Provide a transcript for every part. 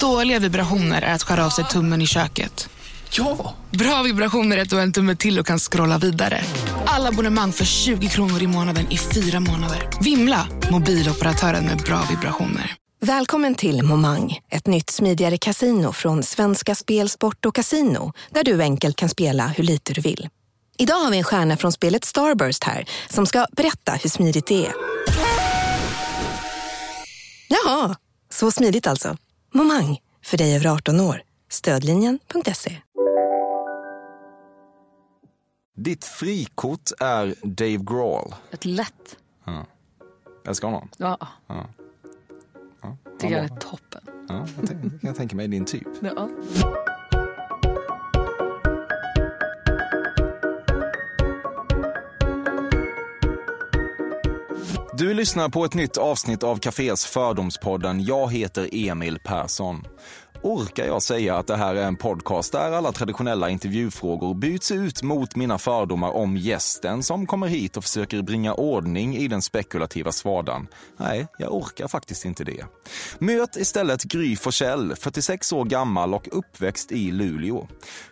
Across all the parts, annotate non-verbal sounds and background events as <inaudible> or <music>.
Dåliga vibrationer är att skära av sig tummen i köket. Ja! Bra vibrationer är att du har en tumme till och kan scrolla vidare. Alla abonnemang för 20 kronor i månaden i fyra månader. Vimla! Mobiloperatören med bra vibrationer. Välkommen till Momang, ett nytt smidigare casino från Svenska Spel, Sport och Casino där du enkelt kan spela hur lite du vill. Idag har vi en stjärna från spelet Starburst här som ska berätta hur smidigt det är. Jaha, så smidigt alltså. Momang, för dig över 18 år. Stödlinjen.se. Ditt frikort är Dave Grohl. Ett lätt. Älskar honom. Ja. Ja. Tycker Ja, jag är toppen. Ja, jag tänka mig din typ. Ja. Du lyssnar på ett nytt avsnitt av Cafés Fördomspodden. Jag heter Emil Persson. Orkar jag säga att det här är en podcast där alla traditionella intervjufrågor byts ut mot mina fördomar om gästen som kommer hit och försöker bringa ordning i den spekulativa svadan? Nej, jag orkar faktiskt inte det. Möt istället Gry Forssell, 46 år gammal och uppväxt i Luleå.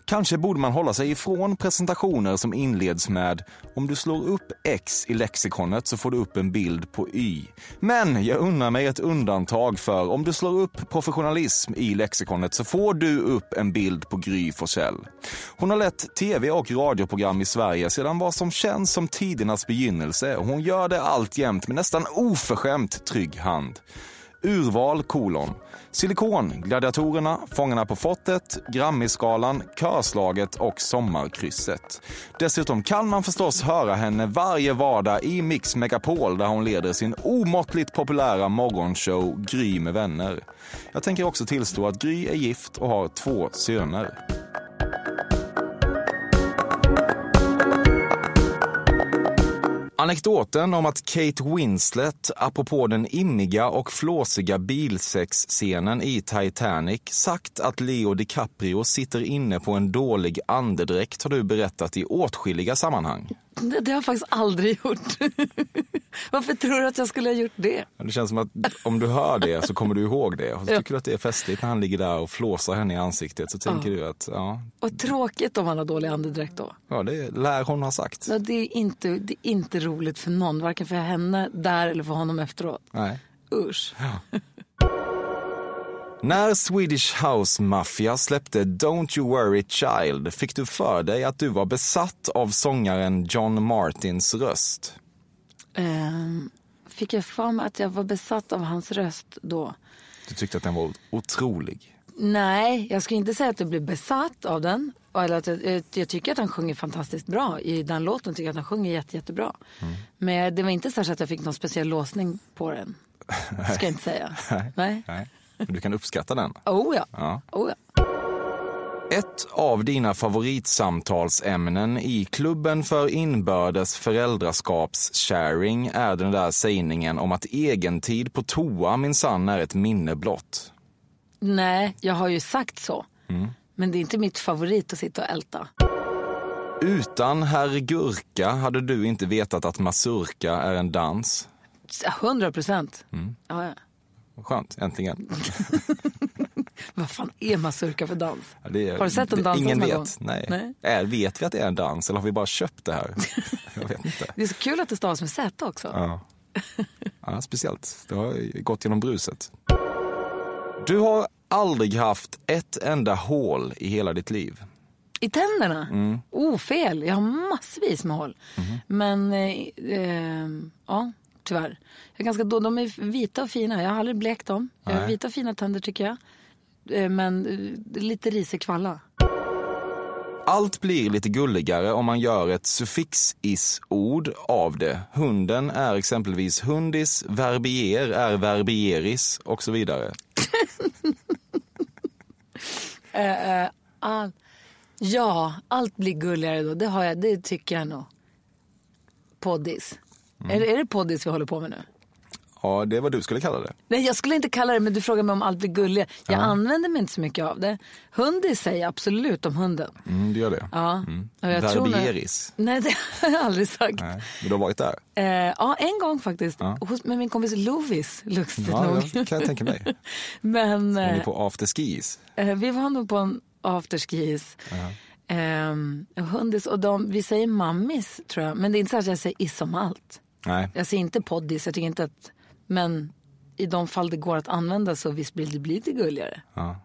Kanske borde man hålla sig ifrån presentationer som inleds med “Om du slår upp X i lexikonet så får du upp en bild på Y”. Men jag unnar mig ett undantag för om du slår upp professionalism i lexikonet så får du upp en bild på Gry Forssell. Hon har lett tv och radioprogram i Sverige sedan vad som känns som tidernas begynnelse och hon gör det alltjämt med nästan oförskämt trygg hand. Urval kolon. Silikon, Gladiatorerna, Fångarna på fortet, Grammisgalan, Körslaget och Sommarkrysset. Dessutom kan man förstås höra henne varje vardag i Mix Megapol där hon leder sin omåttligt populära morgonshow Gry med vänner. Jag tänker också tillstå att Gry är gift och har två söner. Anekdoten om att Kate Winslet, apropå den immiga och flåsiga bilsexscenen i Titanic, sagt att Leo DiCaprio sitter inne på en dålig andedräkt har du berättat i åtskilliga sammanhang. Det, det har jag faktiskt aldrig <laughs> gjort. Varför tror du att jag skulle ha gjort det? Det känns som att om du hör det så kommer du ihåg det. Och så tycker du att det är festligt när han ligger där och flåsar henne i ansiktet. Så tänker du att, ja, Och tråkigt om han har dålig andedräkt då. ja det lär hon ha sagt. Ja, det, är inte, det är inte roligt för någon, varken för henne där eller för honom efteråt. Nej. Usch. När Swedish House Mafia släppte Don't You Worry Child fick du för dig att du var besatt av sångaren John Martins röst. Ehm, fick jag för mig att jag var besatt av hans röst då? Du tyckte att den var otrolig. Nej, jag ska inte säga att jag blev besatt av den. Eller att jag, jag, jag tycker att han sjunger fantastiskt bra. I den låten tycker jag att han sjunger jätte, jättebra. Men det var inte så att jag fick någon speciell låsning på den. <laughs> Ska jag inte säga. Nej. Nej. Du kan uppskatta den. Oh ja. Ja. Oh ja. Ett av dina favoritsamtalsämnen i klubben för inbördes föräldraskaps-sharing är den där sägningen om att egentid på toa minsann är ett minne blott. Nej, jag har ju sagt så. Men det är inte mitt favorit att sitta och älta. Utan herr Gurka hade du inte vetat att mazurka är en dans. 100 procent. Ja, ja. Skönt, äntligen. <laughs> Vad fan är mazurka för dans? Ja, är- Har du sett en dans Ingen vet. gång? Nej. Nej. Är, vet vi att det är en dans eller har vi bara köpt det här? <laughs> Jag vet inte. Det är så kul att det stavas med Z också. Ja. <laughs> ja, speciellt. Det har gått genom bruset. Du har aldrig haft ett enda hål i hela ditt liv. I tänderna? Mm. Oh, fel. Jag har massvis med hål. Mhm. Men, eh, eh, ja, tyvärr. Jag är ganska då, de är vita och fina. Jag har aldrig blekt dem. Jag har Nej. vita och fina tänder tycker jag. Eh, men eh, lite risig kvalla. Allt blir lite gulligare om man gör ett suffix-is-ord av det. Hunden är exempelvis hundis, verbier är verbieris och så vidare. <laughs> All, ja, allt blir gulligare då. Det, har jag, det tycker jag nog. Poddis. Mm. Är, är det poddis vi håller på med nu? Ja, det är vad du skulle kalla det. Nej, jag skulle inte kalla det, men du frågar mig om allt blir gulliga. Jag använder mig inte så mycket av det. Hundis säger jag absolut om hunden. Mm, du gör det? Ja. Mm. Och jag tror Verbieris? Nej, det har jag aldrig sagt. Nej, men du har varit där? Eh, ja, en gång faktiskt. Hos, med min kompis Lovis, lustigt Ja, nog. det kan jag tänka mig. <laughs> Men Var ni eh, på afterskis? eh, vi var nog på en afterskis. Och hundis, och de, vi säger mammis tror jag. Men det är inte så att jag säger is om allt. Nej. Jag säger inte poddis, jag tycker inte att... Men i de fall det går att använda så visst blir det blir lite gulligare. Ja.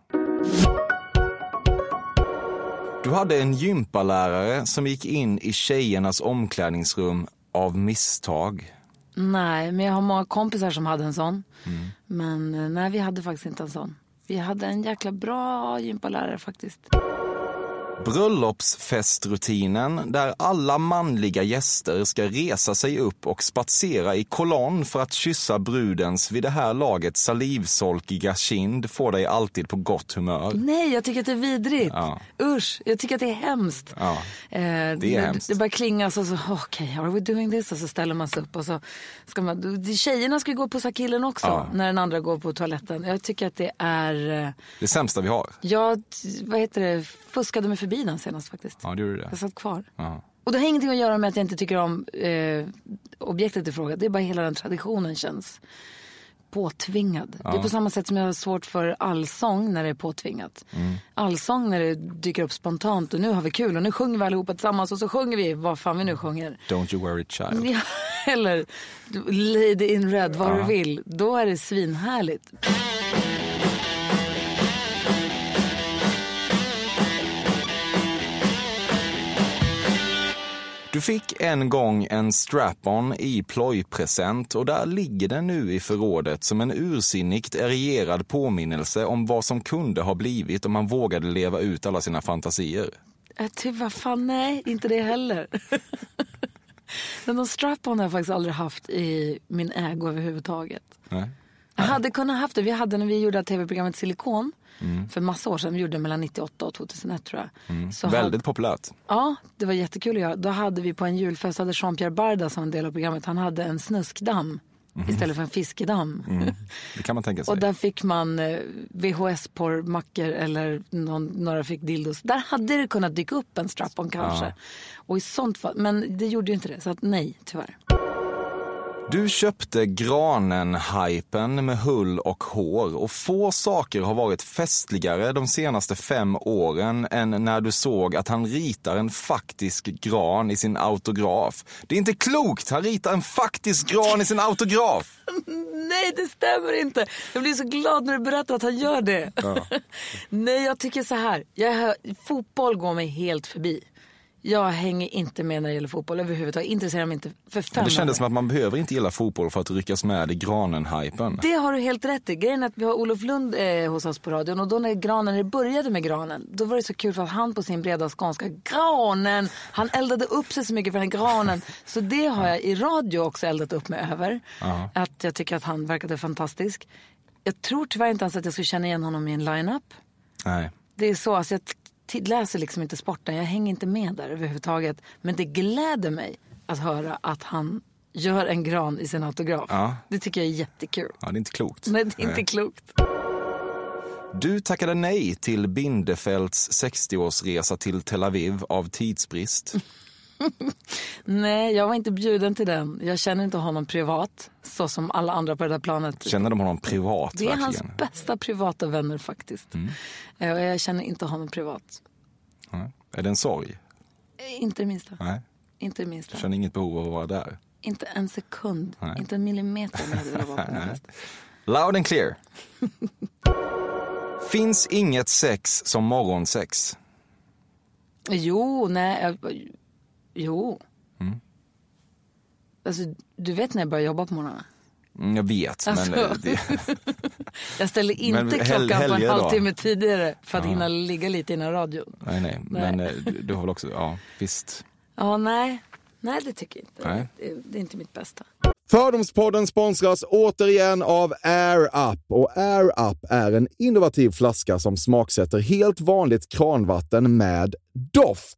Du hade en gympalärare som gick in i tjejernas omklädningsrum av misstag. Nej, men jag har många kompisar som hade en sån. Men eh, nej, vi hade faktiskt inte en sån. Vi hade en jäkla bra gympalärare faktiskt. Bröllopsfestrutinen där alla manliga gäster ska resa sig upp och spatsera i kolonn för att kyssa brudens vid det här laget salivsolkiga kind får dig alltid på gott humör. Nej, jag tycker att det är vidrigt. Ja. Usch, jag tycker att det är hemskt. Ja, Eh, det är hemskt. Det bara klingar så, så okej, okay, are we doing this? Och så ställer man sig upp och så ska man, tjejerna ska ju gå och pussa killen också Ja. när den andra går på toaletten. Jag tycker att det är, eh, Det sämsta vi har. jag, vad heter det, fuskade mig förbi den senast faktiskt. Ja, det gjorde det. Jag satt kvar. Ja. Och det har ingenting att göra med att jag inte tycker om eh, objektet i fråga. Det är bara hela den traditionen känns påtvingad. Det är på samma sätt som jag har svårt för allsång när det är påtvingat. Allsång när det dyker upp spontant och nu har vi kul och nu sjunger vi allihopa tillsammans och så sjunger vi vad fan vi nu sjunger. Don't you worry child. Ja, <laughs> eller Lady in Red, vad du vill. Då är det svinhärligt. Du fick en gång en strap-on i plojpresent och där ligger den nu i förrådet som en ursinnigt erierad påminnelse om vad som kunde ha blivit om man vågade leva ut alla sina fantasier. Äh, typ, vad fan, nej, inte det heller. <laughs> Men någon strap-on har jag faktiskt aldrig haft i min ägo överhuvudtaget. Nej. Jag hade kunnat haft det. Vi hade när vi gjorde tv-programmet Silikon för massa år sedan. Vi gjorde mellan 98 och 2001 tror jag. Så Väldigt hade, populärt. ja, det var jättekul att göra. Då hade vi på en julfest, hade Jean-Pierre Barda som en del av programmet, han hade en snuskdamm istället för en fiskedamm. Det kan man tänka <laughs> sig. Och där fick man eh, VHS-porrmackor eller någon, några fick dildos. Där hade det kunnat dyka upp en strap-on kanske. Och i sånt fall, men det gjorde ju inte det. Så att nej, tyvärr. Du köpte granen-hypen med hull och hår och få saker har varit festligare de senaste fem åren än när du såg att han ritar en faktisk gran i sin autograf. Det är inte klokt! Han ritar en faktisk gran i sin autograf! <laughs> Nej, det stämmer inte. Jag blir så glad när du berättar att han gör det. <laughs> Nej, jag tycker så här. Jag hör, fotboll går mig helt förbi. Jag hänger inte med när det gäller fotboll överhuvudtaget. Intresserar mig inte för fem Det kändes som att man behöver inte gilla fotboll för att ryckas med i granen-hypen. Det har du helt rätt i. Grejen är att vi har Olof Lund eh, hos oss på radion och då när granen, när det började med granen, då var det så kul för att han på sin breda skånska, granen, han eldade upp sig så mycket för den granen. Så det har jag i radio också eldat upp mig över. Att jag tycker att han verkade fantastisk. Jag tror tyvärr inte ens att jag skulle känna igen honom i en line-up. Nej. Det är så, alltså jag läser liksom inte sporten, jag hänger inte med där överhuvudtaget. Men det gläder mig att höra att han gör en gran i sin autograf. Ja. Det tycker jag är jättekul. Ja, det är inte klokt. Nej, det är inte klokt. Du tackade nej till Bindefelds 60-årsresa till Tel Aviv av tidsbrist. Nej, jag var inte bjuden till den. Jag känner inte honom privat, så som alla andra på det där planet. Känner de honom privat det är verkligen? hans bästa privata vänner faktiskt. Eh, och Jag känner inte honom privat. Ja. Är det en sorg? Eh, Inte det minsta. Nej. Inte det minsta. Känner inget behov av att vara där. Inte en sekund. Nej. Inte en millimeter om jag hade velat vara på den här <laughs> festen. Loud and clear. <laughs> Finns inget sex som morgonsex. Jo, nej. Jo. Mm. Alltså, du vet när jag börjar jobba på morgnarna? Mm, Jag vet, men... Alltså. eh, Det, <laughs> Jag ställer inte Men hel- klockan på en halvtimme tidigare för att hinna ligga lite innan radion. nej, nej. Men eh, du- du har väl också... Ja, visst. Ja, nej. Nej, det tycker jag inte. Nej. Det, det är inte mitt bästa. Fördomspodden sponsras återigen av Air Up. Och Air Up är en innovativ flaska som smaksätter helt vanligt kranvatten med doft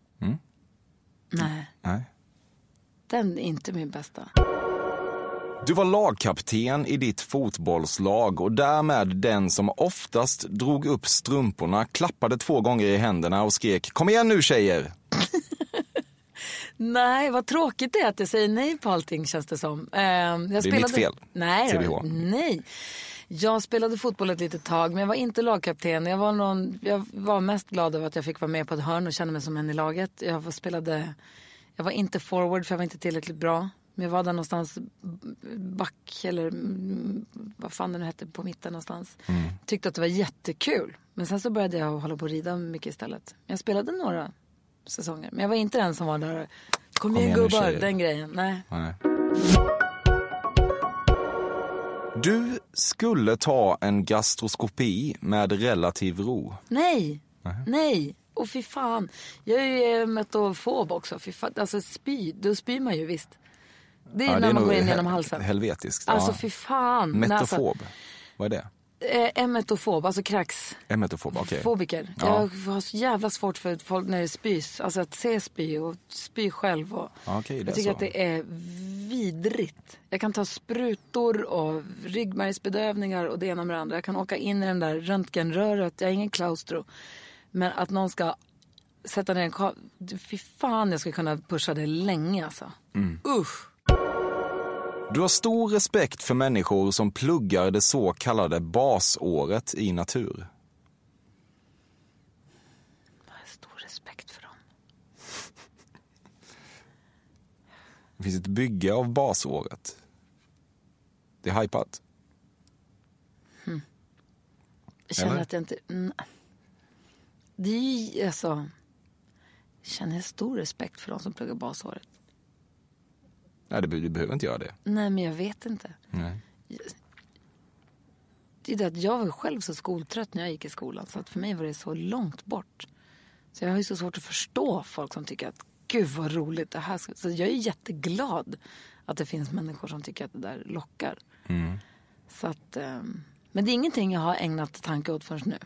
Nej, Nej. den är inte min bästa. Du var lagkapten i ditt fotbollslag och därmed den som oftast drog upp strumporna, klappade två gånger i händerna och skrek “Kom igen nu tjejer!” <laughs> Nej, vad tråkigt det är att jag säger nej på allting känns det som. Eh, jag Det är mitt fel, Nej, CBH. nej. Jag spelade fotboll ett litet tag, men jag var inte lagkapten. Jag var, någon, jag var mest glad över att jag fick vara med på ett hörn och känna mig som en i laget. Jag var, spelade, jag var inte forward för jag var inte tillräckligt bra. Men jag var där någonstans back eller mm, vad fan det nu hette på mitten någonstans. Tyckte att det var jättekul. Men sen så började jag hålla på och rida mycket istället. Jag spelade några säsonger. Men jag var inte den som var där. Kom, igen igen gubbar, tjejer." den grejen. Nej. Nej. Du skulle ta en gastroskopi med relativ ro. Nej, nej. Och fy fan. Jag är ju metofob också. Fy fan. Alltså spy, då spyr man ju visst. Det är Ja, när man går in genom halsen. Helvetiskt. Alltså ja. fy fan. Men Alltså, Metofob. Vad är det? Eh, emetofob, alltså kräks. Emetofob, okej. Fobiker. Ja. Jag har så jävla svårt för folk när det spys. Alltså att se spy och spy själv. Och är jag tycker så. att det är vidrigt. Jag kan ta sprutor och ryggmärgsbedövningar och det ena med det andra. Jag kan åka in i den där röntgenröret. Jag är ingen klaustro. Men att någon ska sätta ner en kamera. Fy fan jag skulle kunna pusha det länge alltså. Mm. Usch. Du har stor respekt för människor som pluggar det så kallade basåret i natur. Jag har stor respekt för dem. <laughs> Det finns ett bygge av basåret. Det är hypat. Jag känner Eller? att jag inte... Mm. Det är ju alltså... Jag känner stor respekt för de som pluggar basåret. Nej, du behöver inte göra det. Nej, men jag vet inte. Nej. Det är det att jag var själv så skoltrött när jag gick i skolan. Så att för mig var det så långt bort. Så jag har ju så svårt att förstå folk som tycker att gud vad roligt det här. Så jag är jätteglad att det finns människor som tycker att det där lockar. Så att... ehm, men det är ingenting jag har ägnat tanke åt förrän nu.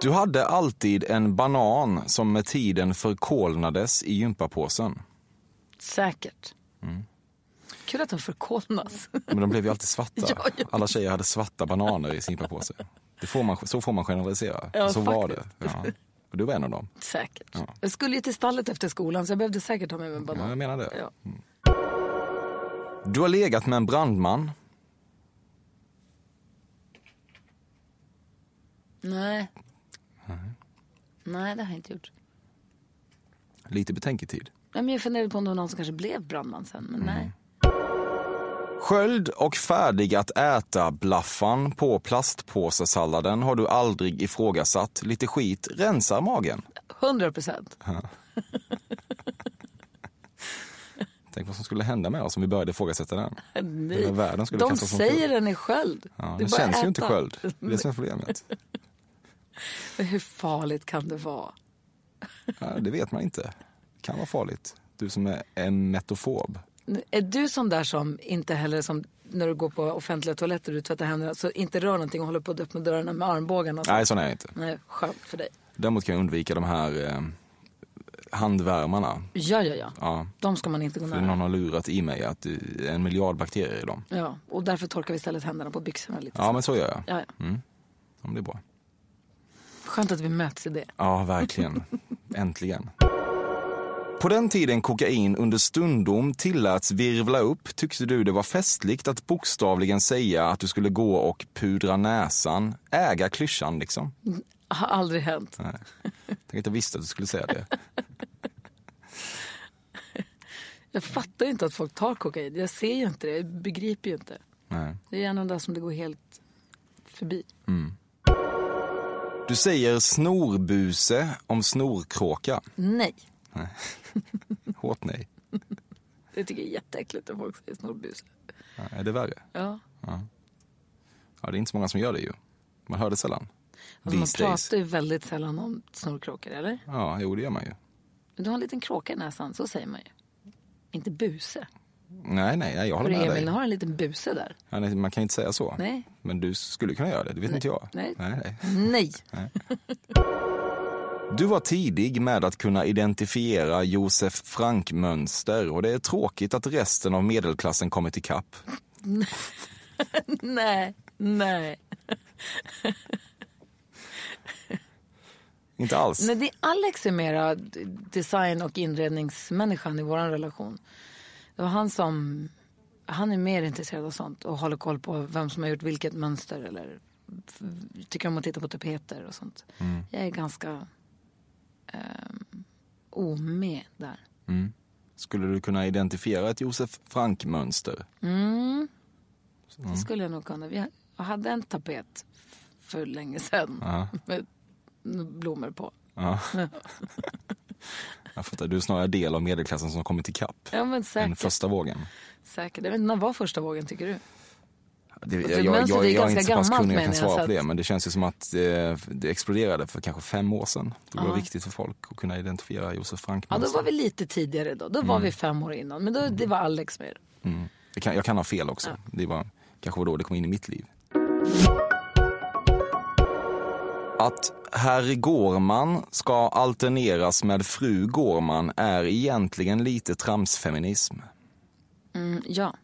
Du hade alltid en banan som med tiden förkolnades i gympapåsen. Säkert. Kul att de förkolnas. Men de blev ju alltid svarta. <laughs> Ja. Alla tjejer hade svarta bananer i sin gympapåse. Det får man, så får man generalisera. Ja, så var det. faktiskt. Ja. Och du var en av dem. Säkert. Ja. Jag skulle ju till stallet efter skolan så jag behövde säkert ha med mig en Ja, banan. jag menar det. Ja. Du har legat med en brandman. Nej. Nej, det har jag inte gjort. Lite betänketid. Nej, men jag funderade på om det var någon som kanske blev brandman sen, men nej. Sköld och färdig att äta blaffan på plastpåsesalladen har du aldrig ifrågasatt. Lite skit rensar magen. 100 procent. <laughs> Tänk vad som skulle hända med oss om vi började ifrågasätta den. Hela världen skulle De säger den är sköld. Ja, Det den känns att ju inte äta. sköld. Det är det <laughs> som är problemet. Men Hur farligt kan det vara? Ja, det vet man inte. Kan vara farligt. Du som är emetofob. Är du sån där som inte heller som när du går på offentliga toaletter och du tvättar händerna så inte rör någonting och håller på att öppna dörrarna med armbågarna? så? Nej, sån är jag inte. Nej, skönt för dig. Däremot kan jag undvika de här eh, handvärmarna. Ja, ja, ja. Ja, De ska man inte gå för nära. någon har lurat i mig att det är en miljard bakterier i dem. Ja, och därför torkar vi istället händerna på byxorna lite. Ja, så. men så gör jag. ja, ja. Ja, men det är bra. Skönt att vi möts i det. Ja, verkligen. Äntligen. På den tiden kokain under stundom tilläts virvla upp tyckte du det var festligt att bokstavligen säga att du skulle gå och pudra näsan. Äga klyschan liksom. Har aldrig hänt. Nej. Tänk att jag visste att du skulle säga det. <laughs> Jag fattar inte att folk tar kokain. Jag ser ju inte det. Jag begriper ju inte. Nej. Det är en av de där som det går helt förbi. Du säger snorbuse om snorkråka. Nej. <laughs> Hårt nej. Det tycker jag är jätteäckligt när folk säger snorbuse. Ja, Är det värre? Ja. Ja, det är inte så många som gör det ju. Man hör det sällan. Alltså man These days. pratar ju väldigt sällan om snorkråkor, eller? Ja, jo det gör man ju. Men du har en liten kråka i näsan, så säger man ju. Inte buse. Nej, nej, nej jag håller med Emil, dig. du har en liten buse där. Ja, nej, man kan inte säga så. Nej. Men du skulle kunna göra det, det vet inte jag. Nej. Nej, nej. Nej. <laughs> Du var tidig med att kunna identifiera Josef Frank-mönster och det är tråkigt att resten av medelklassen kommit ikapp. <laughs> Nej. Nej. <laughs> Inte alls. Nej, det är Alex är mera design och inredningsmänniskan i vår relation. Det var han som, han är mer intresserad av sånt och håller koll på vem som har gjort vilket mönster eller tycker om att titta på tapeter och sånt. Jag är ganska um, omed där. Skulle du kunna identifiera ett Josef Frank-mönster? Det skulle jag nog kunna. Vi- Jag hade en tapet för länge sedan <laughs> med blommor på. Ja. <laughs> jag fattar, du är snarare del av medelklassen som kommit ikapp. Ja men Den säkert. första vågen. säkert. Jag vet inte, när var första vågen tycker du? Det, jag, för jag, jag, är jag är inte så pass kunnig jag kan jag, svara på det. Men det känns ju som att det, det exploderade för kanske fem år sedan. Då det var viktigt för folk att kunna identifiera Josef frank Ja, då var vi lite tidigare då. Då var vi fem år innan. Men då, det var Alex med. mm. jag, kan, jag kan ha fel också. Det var, kanske var då det kom in i mitt liv. Att herr Gårman ska alterneras med fru Gårman är egentligen lite tramsfeminism. Mm, ja.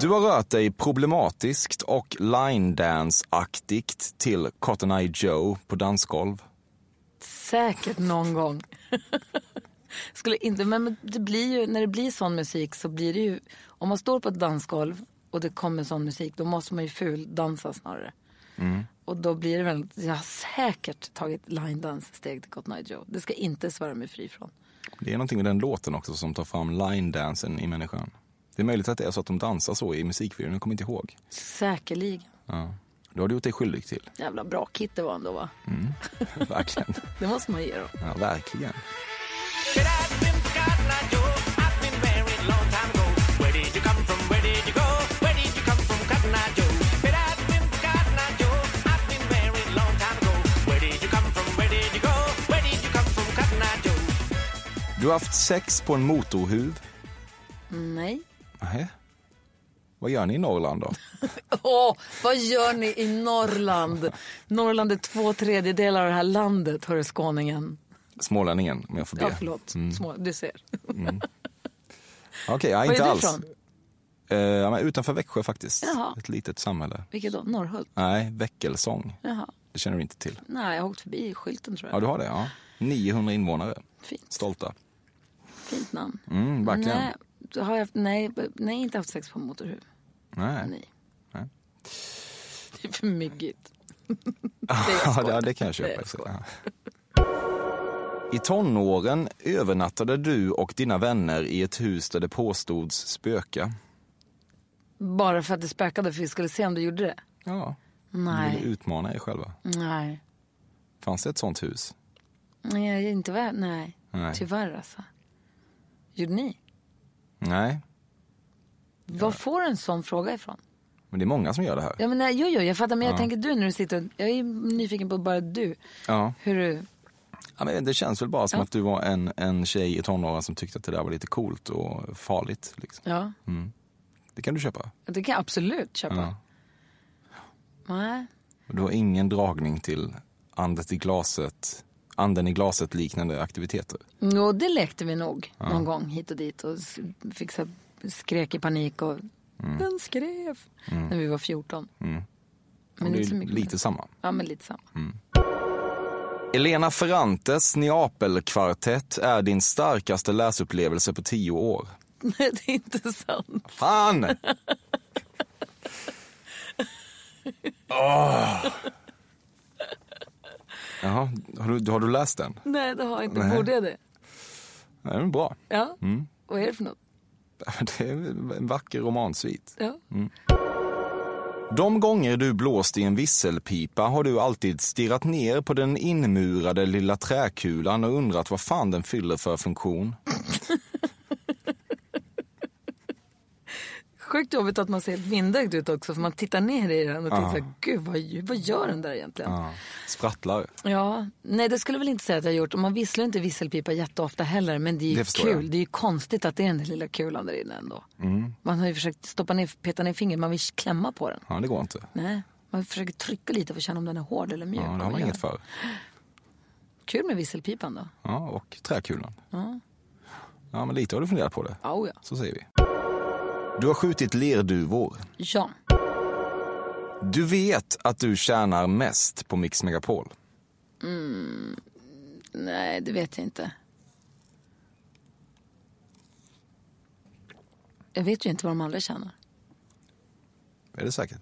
Du har rört dig problematiskt och line-dance-aktigt till Cotton Eye Joe på dansgolv. Säkert någon gång. <laughs> Skulle inte, men det blir ju, när det blir sån musik så blir det ju, om man står på ett dansgolv och det kommer sån musik då måste man ju fuldansa snarare. Och då blir det väl, jag har säkert tagit line dance steg till Cotton Eye Joe. Det ska inte svära mig fri från. Det är någonting med den låten också som tar fram line-dansen i människan. Det är möjligt att det är så att de dansar så i musikvideon, jag kommer inte ihåg. Säkerligen. Ja. Då har du gjort dig skyldig till. Jävla bra kit det var ändå va? <laughs> Verkligen. Det måste man ge dem. Ja, verkligen. Du har haft sex på en motorhuv. Nej. Nähä. Vad gör ni i Norrland då? <laughs> Åh, vad gör ni i Norrland? Norrland är två tredjedelar av det här landet, hörru skåningen. Smålänningen, om jag får be. Ja, förlåt. Små, du ser. <laughs> Okej, ja, Var inte är du alls. ifrån? Eh, ja, utanför Växjö faktiskt. Jaha. Ett litet samhälle. Vilket då? Norrhult? Nej, Väckelsång. Jaha. Det känner du inte till. Nej, jag har åkt förbi skylten tror jag. Ja, du har det? Ja. 900 invånare. Fint. Stolta. Fint namn. Mm, verkligen. Nej, har jag haft, nej, nej, inte haft sex på motorhuv. Nej. Nej. Nej. Det är för myggigt. <laughs> Ja, det, kan jag köpa. I tonåren övernattade du och dina vänner i ett hus där det påstods spöka. Bara för att det spökade för vi skulle se om du gjorde det? Ja, ni ville Nej. utmana er själva. Nej. Fanns det ett sånt hus? Nej, inte väl. Nej. Nej. Tyvärr alltså. Gjorde ni? Nej, Var får du en sån fråga ifrån? men det är många som gör det här. Ja, men nej, jo, jo, jag fattar. Men jag tänker du när du sitter och, Jag är nyfiken på bara du. Ja. Hur du... Ja, men det känns väl bara som att du var en, en tjej i tonåren som tyckte att det där var lite coolt och farligt. Liksom. Ja, Det kan du köpa. det kan jag absolut köpa. Ja. Nej. Du har ingen dragning till andet i glaset, anden i glaset liknande aktiviteter. Jo, det lekte vi nog någon gång hit och dit och fick så skrek i panik och den skrev när vi var 14. Men Men det inte är mycket lite samma. Ja, men lite samma. Elena Ferrantes Neapelkvartett är din starkaste läsupplevelse på tio år. Nej, <laughs> det är inte sant. Fan! <laughs> Åh. Jaha, har du, har du läst den? Nej, det har jag inte. Nej. Borde jag det? Nej, men bra. Ja. Vad är det för något? Det är en vacker romansvit. Ja. De gånger du blåst i en visselpipa har du alltid stirrat ner på den inmurade lilla träkulan och undrat vad fan den fyller för funktion. Sjukt jobbigt att man ser helt vindögd ut också för man tittar ner i den och tänker så här, gud vad, vad gör den där egentligen? Ja. Ja, sprattlar. nej det skulle väl inte säga att jag gjort. Och man visslar inte visselpipa jätteofta heller men det är ju Det kul. jag. Mm. Det är ju konstigt att det är den där lilla kulan där inne ändå. Man har ju försökt stoppa ner, peta ner fingret, man vill klämma på den. Ja, det går inte. Nej, man försöker trycka lite för att känna om den är hård eller mjuk. Ja, det har man vad inget för. Kul med visselpipan då. Ja, och träkulan. Ja, men lite har du funderat på det. Oh, ja. Så säger vi. Du har skjutit lerduvor. ja. Du vet att du tjänar mest på Mix Megapol. Nej, det vet jag inte. Jag vet ju inte vad de andra tjänar. Är det säkert?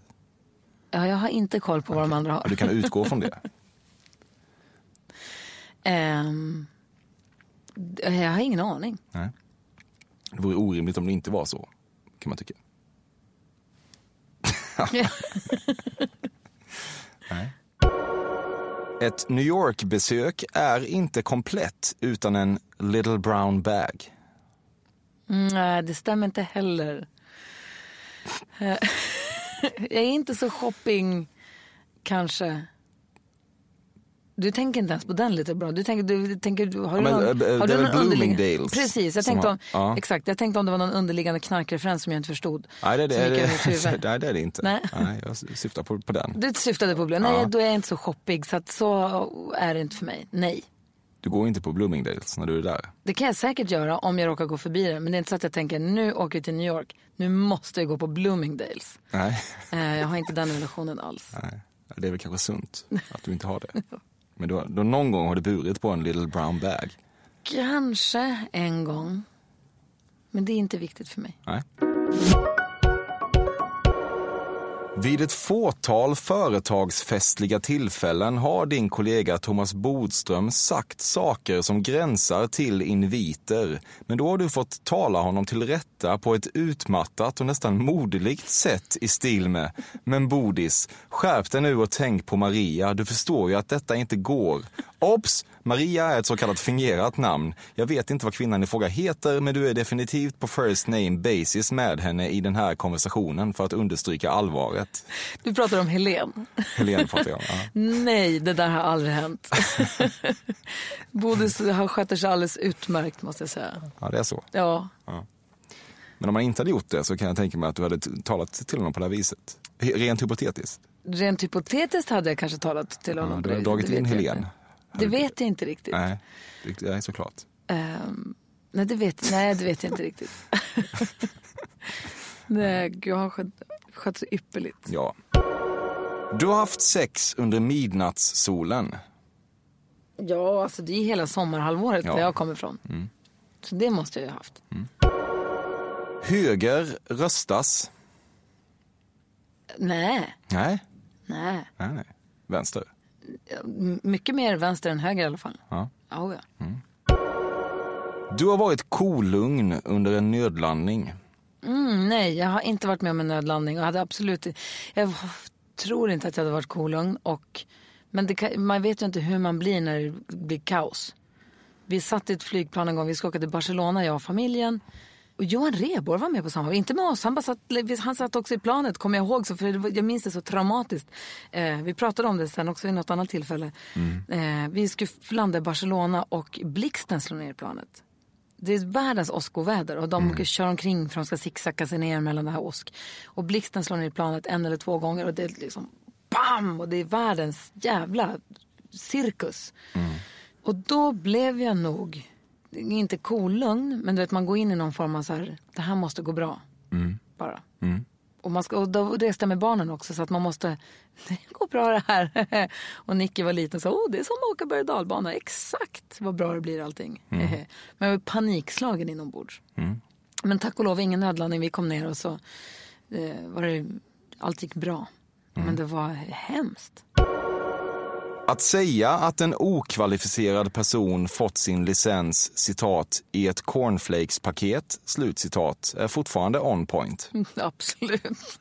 Ja, jag har inte koll på vad de andra Ja, har. du kan utgå från det. <laughs> Ehm, jag har ingen aning. Nej. Det vore orimligt om det inte var så, kan man tycka. <laughs> Nej. Ett New York-besök är inte komplett utan en little brown bag. Mm, Nej, det stämmer inte heller. Eh, <laughs> jag är inte så shopping, kanske. Du tänker inte ens på den lite bra. Du tänker, du, tänker, du- har du men, någon, eh, har det du är någon underliggande... Bloomingdales Precis, jag tänkte, har- om, ja. exakt, jag tänkte om det var någon underliggande knarkreferens som jag inte förstod. Nej, det, det, över det, <laughs> nej, det är det inte. Nej. jag syftar på, på den. Du syftade på blå. Nej, Ja. då är jag inte så shoppig. Så, att så är det inte för mig. Nej. Du går inte på Bloomingdales när du är där. Det kan jag säkert göra om jag råkar gå förbi det. Men det är inte så att jag tänker nu åker vi till New York. Nu måste jag gå på Bloomingdales. Nej. Eh, jag har inte den relationen alls. Nej, det är väl kanske sunt att du inte har det. <laughs> Men då, då någon gång har du burit på en little brown bag. Kanske en gång. Men det är inte viktigt för mig. Nej. Vid ett fåtal företagsfestliga tillfällen har din kollega Thomas Bodström sagt saker som gränsar till inviter. Men då har du fått tala honom till rätta på ett utmattat och nästan moderligt sätt i stil med Men Bodis, skärp dig nu och tänk på Maria. Du förstår ju att detta inte går. Obs! Maria är ett så kallat fingerat namn. Jag vet inte vad kvinnan i fråga heter, men du är definitivt på first name basis med henne i den här konversationen för att understryka allvaret. Du pratar om Helen. Helene pratar jag om. Ja. <laughs> Nej, det där har aldrig hänt. <laughs> Bodis sköter sig alldeles utmärkt måste jag säga. ja, det är så. Ja, Men om man inte hade gjort det så kan jag tänka mig att du hade talat till honom på det här viset. Rent hypotetiskt. rent hypotetiskt hade jag kanske talat till honom. Ja, du har det- dragit in Helen. Det vet jag inte riktigt. Nej, är såklart. Ehm, nej, det vet, nej, det vet jag inte riktigt. <laughs> nej, jag har skött, skött så ypperligt. Ja. Du har haft sex under midnattssolen. Ja, alltså det är hela sommarhalvåret Ja. Mm. där jag kommer ifrån. Så det måste jag ju ha haft. Höger röstas. Nej, Nej, nej. nej, nej. Vänster. Mycket mer vänster än höger i alla fall. Ja. Oh, ja. Du har varit kolugn under en nödlandning. Mm, nej, jag har inte varit med om en nödlandning och hade absolut Jag tror inte att jag hade varit kolugn och men det man vet ju inte hur man blir när det blir kaos. Vi satt i ett flygplan en gång, vi ska åka till Barcelona, jag och familjen. Och Johan Rheborg var med på samma, inte med oss, han, bara satt, han satt också i planet, kommer jag ihåg, så, för det var- jag minns det så traumatiskt. Eh, vi pratade om det sen också vid något annat tillfälle. Eh, vi skulle landa i Barcelona och blixten slog ner i planet. Det är världens åskoväder och de kör omkring för de ska zigzacka sig ner mellan det här åsk. Och blixten slår ner i planet en eller två gånger och det är liksom BAM! Och det är världens jävla cirkus. Och då blev jag nog, inte kolugn, men du vet man går in i någon form av så här, det här måste gå bra. Bara. Och man ska, och då reste med barnen också så att man måste, <laughs> det går bra det här. <laughs> och Nicky var liten så, oh, det är som att åka berg och dalbana, exakt vad bra det blir allting. <laughs> Men jag var panikslagen inombords. Men tack och lov ingen nödlandning, vi kom ner och så eh, var det, allt gick bra. Men det var hemskt. Att säga att en okvalificerad person fått sin licens citat i ett cornflakes-paket slutcitat är fortfarande on point. <laughs> Absolut.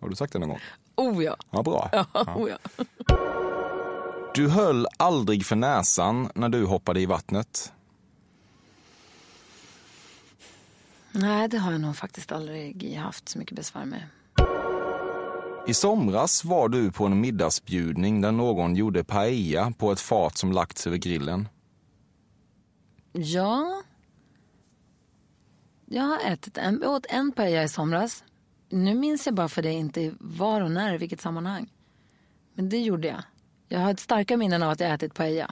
Har du sagt det någon gång? Oh ja. Ja, bra. Oh, ja. Du höll aldrig för näsan när du hoppade i vattnet. Nej, det har jag nog faktiskt aldrig haft så mycket besvär med. I somras var du på en middagsbjudning där någon gjorde paella på ett fat som lagts över grillen. Ja. Jag har ätit en, åt en paella i somras. Nu minns jag bara för det inte var och när, i vilket sammanhang. Men det gjorde jag. Jag har ett starka minnen av att jag ätit paella.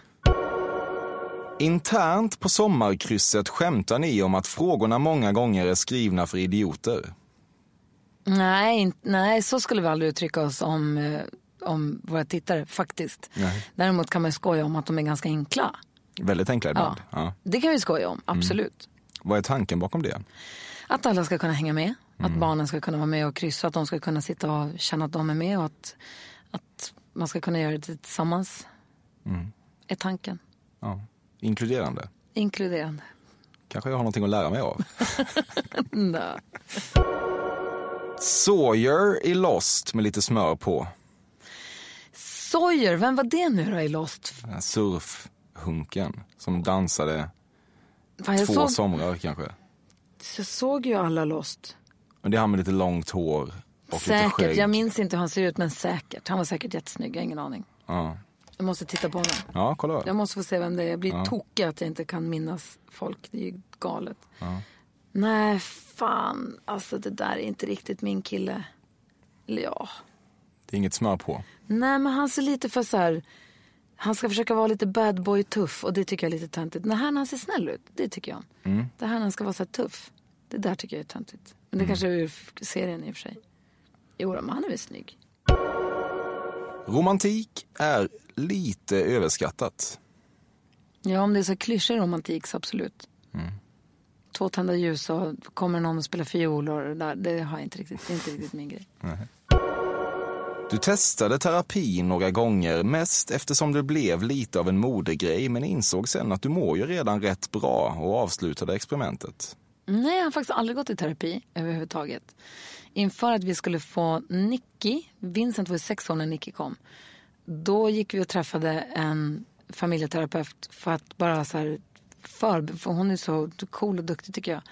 Internt på sommarkrysset skämtar ni om att frågorna många gånger är skrivna för idioter. Nej, nej, så skulle vi aldrig uttrycka oss om, eh, om våra tittare faktiskt. Nej. Däremot kan man skoja om att de är ganska enkla. Väldigt enkla ibland. Ja. Det kan vi skoja om, absolut. Vad är tanken bakom det? Att alla ska kunna hänga med, att barnen ska kunna vara med och kryssa, att de ska kunna sitta och känna att de är med och att, att man ska kunna göra det tillsammans. Är tanken. Ja. Inkluderande. Inkluderande. Kanske jag har någonting att lära mig av. <laughs> Sawyer i Lost med lite smör på. Sawyer, vem var det nu då i Lost? Surfhunken som dansade Fan, två såg, somrar kanske. jag såg ju alla Lost. Men det är han med lite långt hår och lite Säkert, jag minns inte hur han ser ut men säkert. Han var säkert jättesnygg, jag har ingen aning. Ja. Jag måste titta på honom. ja, kolla. Jag måste få se vem det är. Jag blir tokig att jag inte kan minnas folk. Det är ju galet. Nej, fan. Alltså det där är inte riktigt min kille. Eller ja. Det är inget smör på. Nej, men han ser lite för så här... Han ska försöka vara lite bad boy tuff och det tycker jag är lite töntigt. Det här när han ser snäll ut, det tycker jag om. Det här när han ska vara så här tuff, det där tycker jag är töntigt. Men det kanske är ur serien i och för sig. Jo, men han är väl snygg. Romantik är lite överskattat. Ja, om det är så klyschig romantik så absolut. Två tända ljus och kommer någon och spelar fiol och det där, det har inte riktigt, det är inte riktigt min grej. Du testade terapi några gånger, mest eftersom det blev lite av en modegrej, men insåg sen att du mår ju redan rätt bra och avslutade experimentet. Nej, jag har faktiskt aldrig gått i terapi överhuvudtaget. Inför att vi skulle få Nicky, Vincent var ju sex år när Nicky kom. Då gick vi och träffade en familjeterapeut för att bara så här för, för hon är så cool och duktig tycker jag.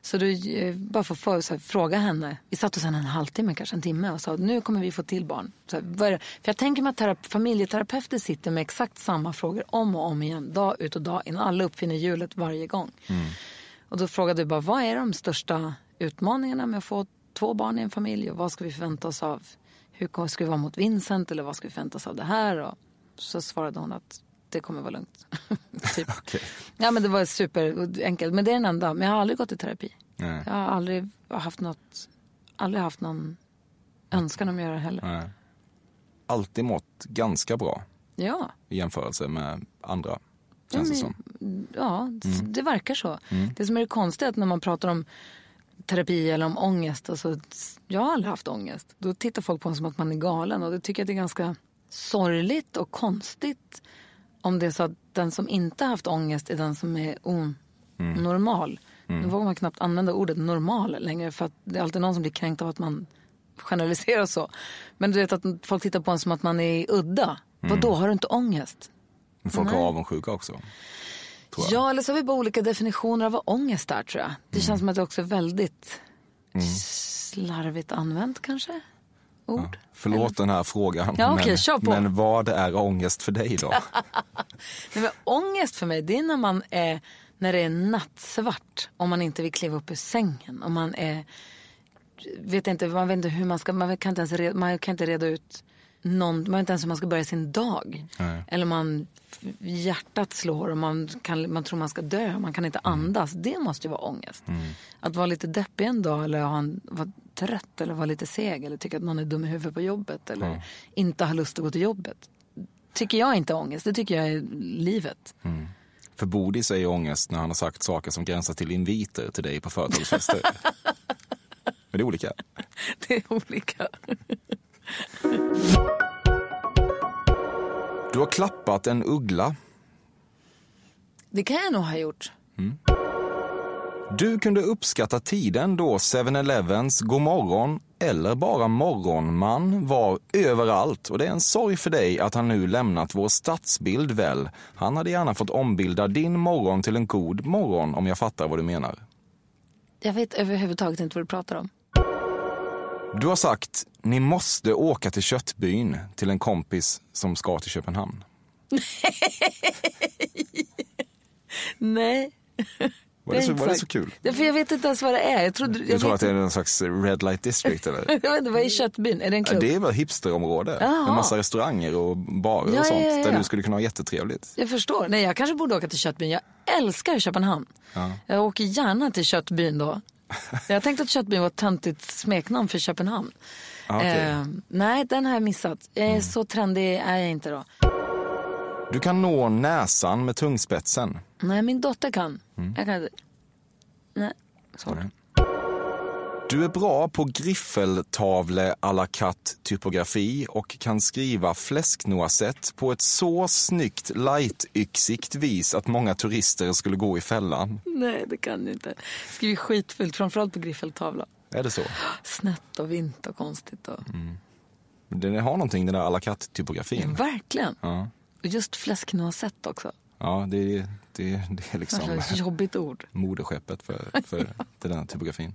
Så du eh, bara får för, så här, fråga henne. Vi satt oss en, en halvtimme, kanske en timme och sa nu kommer vi få till barn. Så här? För jag tänker mig att terap- familjeterapeuter sitter med exakt samma frågor om och om igen, dag ut och dag in. Alla uppfinner hjulet varje gång. Och då frågade du bara, vad är de största utmaningarna med att få två barn i en familj och vad ska vi förvänta oss av, hur ska vi vara mot Vincent eller vad ska vi förvänta oss av det här? Och så svarade hon att det kommer vara lugnt. <laughs> typ. <laughs> Ja men det var superenkelt, men det är den enda. Men jag har aldrig gått i terapi. Nej. Jag har aldrig haft något, aldrig haft någon önskan om att göra det heller. Nej. Alltid mått ganska bra Ja, i jämförelse med andra, känns det men- som. ja det verkar så. Det som är det konstiga är att när man pratar om terapi eller om ångest. Alltså, jag har aldrig haft ångest. Då tittar folk på en som att man är galen och det tycker jag det är ganska sorgligt och konstigt om det är så att den som inte har haft ångest är den som är onormal. Nu vågar man knappt använda ordet normal längre för att det är alltid någon som blir kränkt av att man generaliserar så. Men du vet att folk tittar på en som att man är udda. Vad då har du inte ångest? Men folk Nej. är avundsjuka också. Ja, eller så har vi bara olika definitioner av vad ångest är tror jag. Det känns som att det också är väldigt slarvigt använt kanske. Ord. Förlåt den här frågan, Ja, okej, men, på. men vad är ångest för dig då? <laughs> Nej, men ångest för mig det är när man är när det är nattsvart och man inte vill kliva upp ur sängen. Och man är, vet inte, man vet inte hur man ska, man kan inte ens reda, man kan inte reda ut någon, man vet inte ens hur man ska börja sin dag. Nej. Eller man, hjärtat slår och man, kan, man tror man ska dö, man kan inte andas. Det måste ju vara ångest. Att vara lite deppig en dag eller ha en, vara trött eller vara lite seg eller tycka att någon är dum i huvudet på jobbet eller inte ha lust att gå till jobbet. Tycker jag inte är ångest, det tycker jag är livet. För Bodis är ju ångest när han har sagt saker som gränsar till inviter till dig på företagsfester. <laughs> Men det är olika. Det är olika. Du har klappat en uggla. Det kan jag nog ha gjort. Du kunde uppskatta tiden då 7-Elevens Godmorgon eller bara Morgonman var överallt och det är en sorg för dig att han nu lämnat vår stadsbild väl. Han hade gärna fått ombilda din morgon till en god morgon om jag fattar vad du menar. Jag vet överhuvudtaget inte vad du pratar om. Du har sagt ni måste åka till Köttbyn till en kompis som ska till Köpenhamn. <laughs> Nej. Var det, så, var det så kul? Ja, för jag vet inte ens vad det är. Jag trodde, Du jag tror vet att det är någon slags red light district eller? <laughs> Jag vet inte, vad är Köttbyn? Är det en Ja, klubb? Det är väl hipsterområde Jaha. med massa restauranger och barer Ja, och sånt ja, där du skulle kunna ha jättetrevligt. Jag förstår. Nej, jag kanske borde åka till Köttbyn. Jag älskar Köpenhamn. Jag åker gärna till Köttbyn då. <laughs> Jag tänkte att Köttbyn var ett töntigt smeknamn för Köpenhamn. Ah. Mm. Eh, nej, den har jag missat. Jag är Så trendig är jag inte då. Du kan nå näsan med tungspetsen. Nej, min dotter kan. Mm. Jag kan inte. Nej, sorry. Du är bra på griffeltavle à la carte typografi och kan skriva fläsknoisette på ett så snyggt light-yxigt vis att många turister skulle gå i fällan. Nej, det kan jag inte. Skriver skitfult, framförallt på griffeltavla. Är det så? Snett och vint och konstigt. Och... Mm. Den har någonting den där à la carte typografin. Verkligen. Ja, Och just fläsknoisette också. ja det, är- det, det är liksom jobbigt ord. <laughs> moderskeppet för, för <laughs> den här typografin.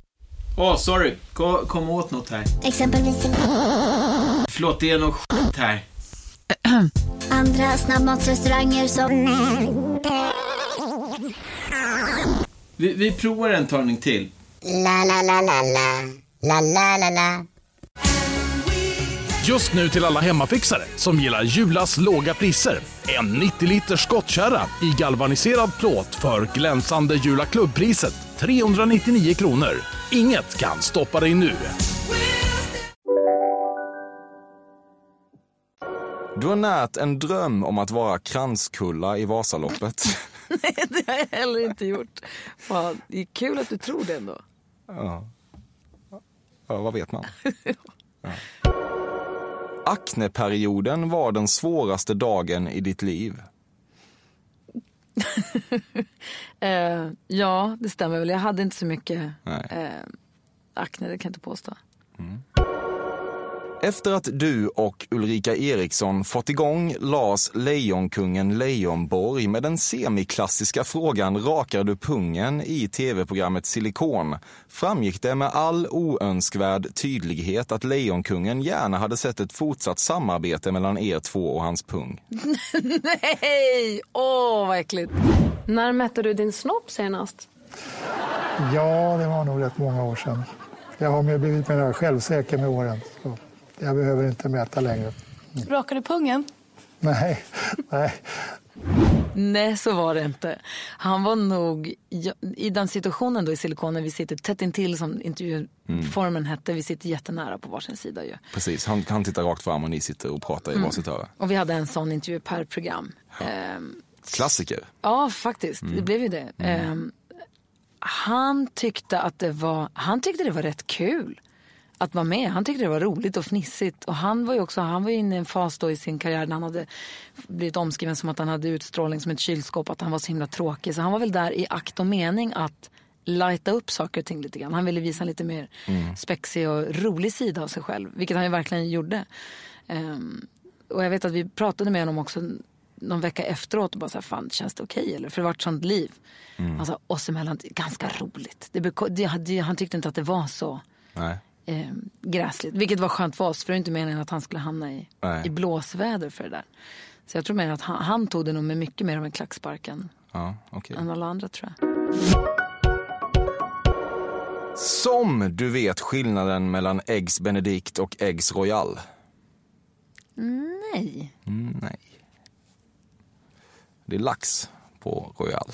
Åh, sorry. Kom, kom åt något här. Exempelvis... Förlåt, det är något skit här. Andra snabbmatsrestauranger som... Vi, vi provar en talning till. La, la, la, la, la. La, la, la, la. Just nu till alla hemmafixare som gillar Julas låga priser. En 90 liters skottkärra i galvaniserad plåt för glänsande Jula klubbpriset 399 kronor. Inget kan stoppa dig nu. Du har närt en dröm om att vara kranskulla i Vasaloppet. <laughs> Nej, det har jag heller inte gjort. Fan, det är kul att du tror det ändå. Ja. ja, vad vet man? <laughs> Ja. Akneperioden var den svåraste dagen i ditt liv. <laughs> Eh, ja, det stämmer väl. Jag hade inte så mycket eh, akne, det kan jag inte påstå. Efter att du och Ulrika Eriksson fått igång las Lejonkungen Leijonborg med den semiklassiska frågan Rakar du pungen i tv-programmet Silikon framgick det med all oönskvärd tydlighet att Lejonkungen gärna hade sett ett fortsatt samarbete mellan er två och hans pung. <laughs> Nej! Åh, vad äckligt. När mätte du din snopp senast? Ja, det var nog rätt många år sedan. Jag har med- blivit mer självsäker med åren. Så jag behöver inte mäta längre. Rakar du pungen? Nej, nej. Nej, så var det inte. Han var nog, i den situationen då i Silikon när vi sitter tätt intill som intervjuformen hette, vi sitter jättenära på varsin sida ju. Precis, han, han tittar rakt fram och ni sitter och pratar i varsitt öra. Och vi hade en sån intervju per program. Ehm, Klassiker. Ja, faktiskt. Det blev ju det. Ehm, han, tyckte att det var, han tyckte det var rätt kul att vara med. Han tyckte det var roligt och fnissigt. Och han var ju också han var inne i en fas då i sin karriär när han hade blivit omskriven som att han hade utstrålning som ett kylskåp, att han var så himla tråkig. Så han var väl där i akt och mening att lighta upp saker och ting lite grann. Han ville visa en lite mer Mm. spexig och rolig sida av sig själv, vilket han ju verkligen gjorde. Ehm, och jag vet att vi pratade med honom också någon vecka efteråt och bara så här, fan känns det okej eller? För det var ett sånt liv. Mm. Han sa oss emellan, ganska roligt. Det, det, han tyckte inte att det var så Nej. Eh, gräsligt. Vilket var skönt för oss, för det är inte meningen att han skulle hamna i, Nej. i blåsväder för det där. Så jag tror mer att han, han tog det nog med mycket mer av en klackspark än, Ja, okej. än alla andra tror jag. Som du vet skillnaden mellan Eggs Benedict och Eggs Royal? Nej. Mm, nej. Det är lax på Royal.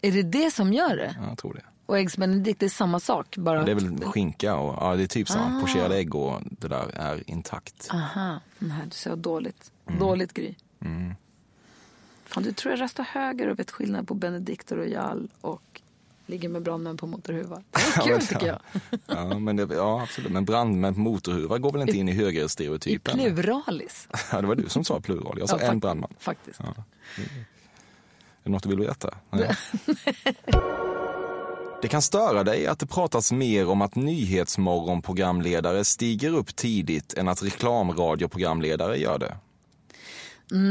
Är det det som gör det? Ja, jag tror det. Och Eggs Benedict, det är samma sak? Bara Det är väl skinka och ja, det är typ samma. Ah. Pocherade ägg och det där är intakt. Aha, nej du ser dåligt. Mm. Dåligt Gry. Mm. Fan, du tror jag röstar höger och vet skillnad på Benedict och Royal och ligger med brandmän på motorhuvar. Det är <laughs> Ja, kul men- tycker jag. <laughs> Ja, men det, ja, absolut. Men brandmän på motorhuvar går väl inte in i I högerstereotypen? pluralis. <laughs> Ja, det var du som sa plural. Jag sa Ja, en brandman. Faktiskt. Ja. Är det något du vill berätta? Nej. Det kan störa dig att det pratas mer om att nyhetsmorgonprogramledare stiger upp tidigt än att reklamradioprogramledare gör det.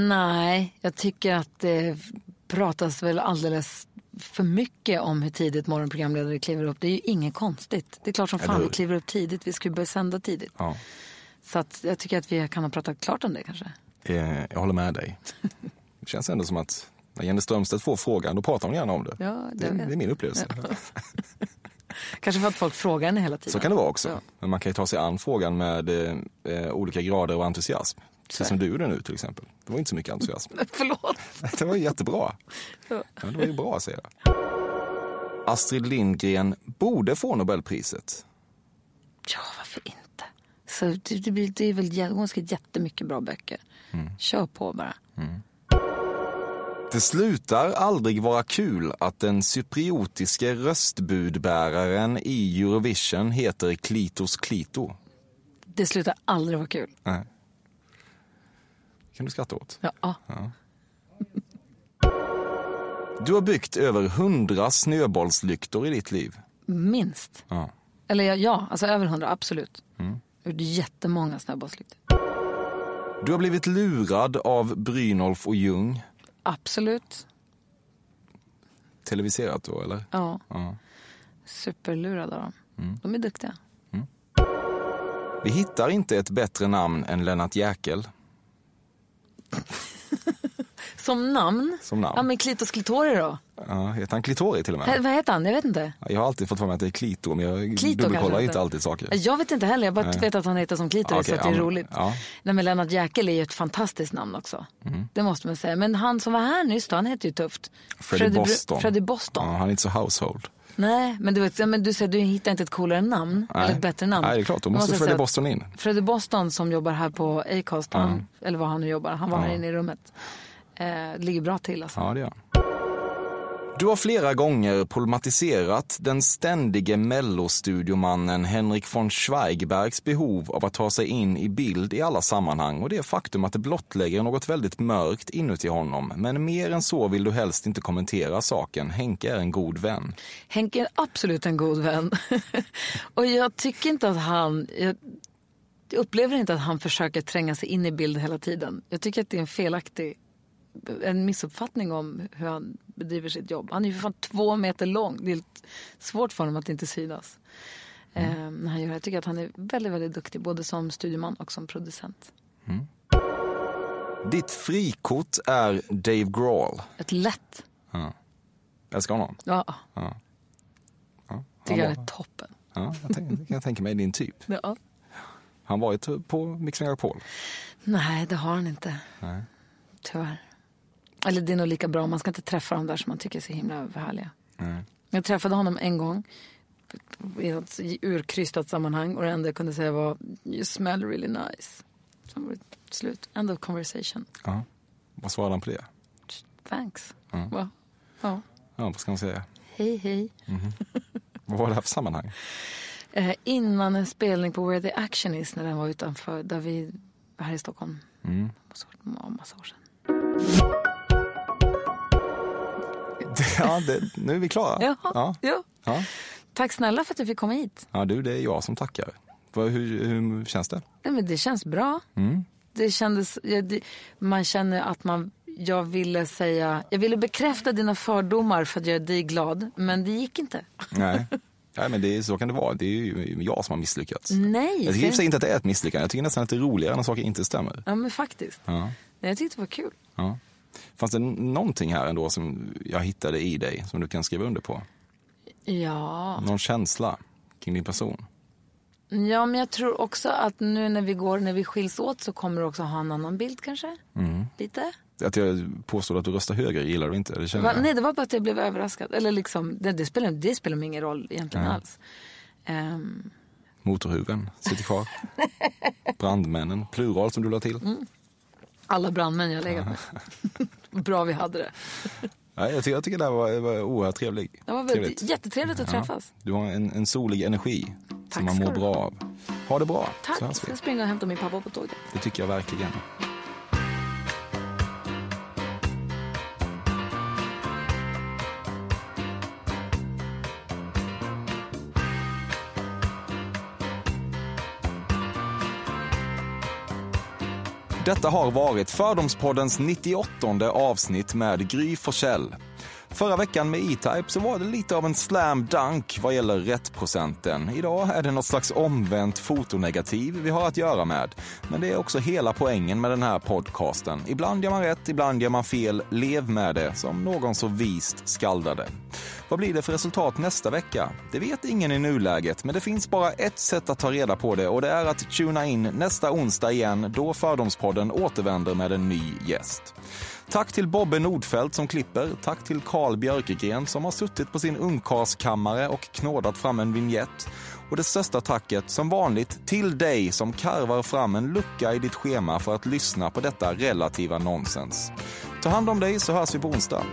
Nej, jag tycker att det pratas väl alldeles för mycket om hur tidigt morgonprogramledare kliver upp. Det är ju inget konstigt. Det är klart som fan vi kliver upp tidigt. Vi ju börja sända tidigt. Ja. Så att jag tycker att vi kan ha pratat klart om det kanske. Eh, Jag håller med dig. Det känns ändå som att när Jenny Strömstedt får frågan, då pratar hon gärna om det. Ja, det, det- det är min upplevelse. <laughs> Kanske för att folk frågar henne hela tiden. Så kan det vara också. Men man kan ju ta sig an frågan med eh, eh, olika grader av entusiasm. Precis som du gjorde nu till exempel. Det var inte så mycket entusiasm. <laughs> Förlåt. <laughs> Det var jättebra. Ja. Ja, det var ju bra säger jag. Astrid Lindgren borde få Nobelpriset. Ja, varför inte? Så det, det, det är väl, hon har skrivit jättemycket bra böcker. Mm. Kör på bara. Det slutar aldrig vara kul att den cypriotiske röstbudbäraren i Eurovision heter Klitos Klito. Det slutar aldrig vara kul. Nej. kan du skratta åt. Ja. Ja. Du har byggt över hundra snöbollslyktor i ditt liv. Minst. Ja. Eller ja, ja alltså över hundra, absolut. Mm. Jag gjorde jättemånga snöbollslyktor. Du har blivit lurad av Brynolf och Ljung. Absolut. Televiserat då eller? Ja. Ja. Superlurade av dem. Mm. De är duktiga. Vi hittar inte ett bättre namn än Lennart Jäkel <laughs> Som namn? som namn. Ja, men Klitos Klitori då? Ja, heter han Klitori till och H- med? vad heter han? Jag vet inte. Jag har alltid fått för mig att det är Klito, men jag Klito dubbelkollar inte alltid saker. Jag vet inte heller, jag bara Nej. vet att han heter som Klitori Ja, så okej, att det är ja, roligt. ja. Nej, men Lennart Jäkel är ju ett fantastiskt namn också. Mm. Det måste man säga. Men han som var här nyss då, han heter ju tufft. Freddie Bru- Boston. Freddie Boston. Ja, han är inte så household. Nej, men du, vet, men du säger du hittar inte ett coolare namn, Nej. eller ett bättre namn. Nej, det är klart. Då måste säga Freddie Boston in. Freddie Boston som jobbar här på Acast, Ja. han, eller var han nu jobbar, han var Ja. här inne i rummet. Eh, ligger bra till alltså. Ja, det gör. Du har flera gånger problematiserat den ständige mellostudiomannen Henrik von Schweigbergs behov av att ta sig in i bild i alla sammanhang och det faktum att det blottlägger något väldigt mörkt inuti honom. Men mer än så vill du helst inte kommentera saken. Henke är en god vän. Henke är absolut en god vän. <laughs> och jag tycker inte att han... Jag upplever inte att han försöker tränga sig in i bild hela tiden. Jag tycker att det är en felaktig en missuppfattning om hur han bedriver sitt jobb. Han är ju för fan två meter lång. Det är svårt för honom att inte synas. Eh, när han gör. Jag tycker att han är väldigt, väldigt duktig både som studieman och som producent. Ditt frikort är Dave Grohl. Ett lätt. Ja. Älskar honom. Ja, Ja. Ja. tycker Han jag var- är toppen. Ja, jag kan jag tänka mig din typ. Ja. Han var ju på Mix Megapol. Nej, det har han inte. Nej. Tyvärr. Eller det är nog lika bra. Man ska inte träffa dem där som man tycker är så himla härliga. Nej. Jag träffade honom en gång i ett urkrystat sammanhang och det enda jag kunde säga var You smell really nice. Sen var det slut. End of conversation. Ja. Vad svarade han på det? Thanks. Ja. Va? Ja. Ja, vad ska man säga? Hej, hej. Mhm. Vad var det här för sammanhang? Eh, innan en spelning på Where the Action Is när den var utanför, där vi här i Stockholm. Mm. Ja, massa år sedan. <laughs> Ja, det, nu är vi klara. Jaha, Ja. ja. Ja. Tack snälla för att jag fick komma hit. ja, du, det är jag som tackar. Hur, hur känns det? Nej, men det känns bra. Mm. Det kändes, ja, det, man känner att man, jag ville säga, jag ville bekräfta dina fördomar för att göra dig glad, men det gick inte. Nej. <laughs> Nej, men det så kan det vara. Det är ju jag som har misslyckats. Nej. Jag tycker sig inte att det är ett misslyckande. Jag tycker nästan att det är roligare när saker inte stämmer. Ja, men faktiskt. Ja. Nej, Jag tyckte det var kul. Ja. Fanns det någonting här ändå som jag hittade i dig som du kan skriva under på? Ja. Någon känsla kring din person? ja, men jag tror också att nu när vi går, när vi skiljs åt så kommer du också ha en annan bild kanske. Mm. Lite. Att jag påstod att du röstar höger gillar du inte? Det känner Va, jag. nej, det var bara att jag blev överraskad. Eller liksom, det, det, spelar, det spelar ingen roll egentligen Nej. alls. Ehm, Motorhuven sitter kvar. <laughs> Brandmännen, plural som du la till. Mm. Alla brandmän jag legat med. <laughs> Bra vi hade det. Nej, jag, tycker, jag tycker det här var, var oerhört trevlig. Det var väldigt, Trevligt. jättetrevligt att Ja. träffas. Du har en, en solig energi som man ska mår bra av. Ha det bra. Tack. Jag springer och hämtar min pappa på tåget. Det tycker jag verkligen. Detta har varit Fördomspoddens 98 avsnitt med Gry Forssell. Förra veckan med E-Type så var det lite av en slam dunk vad gäller rättprocenten. Idag är det något slags omvänt fotonegativ vi har att göra med. Men det är också hela poängen med den här podcasten. Ibland gör man rätt, ibland gör man fel. Lev med det, som någon så vist skaldade. Vad blir det för resultat nästa vecka? Det vet ingen i nuläget, men det finns bara ett sätt att ta reda på det och det är att tuna in nästa onsdag igen då Fördomspodden återvänder med en ny gäst. Tack till Bobbe Nordfeldt som klipper. Tack till Carl Björkegren som har suttit på sin ungkarlskammare och knådat fram en vignett. Och det största tacket, som vanligt, till dig som karvar fram en lucka i ditt schema för att lyssna på detta relativa nonsens. Ta hand om dig så hörs vi på onsdag.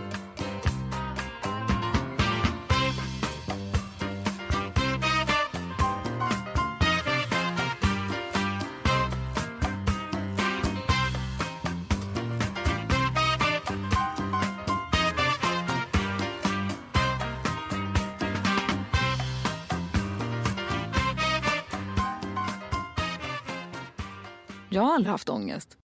Aldrig haft ångest.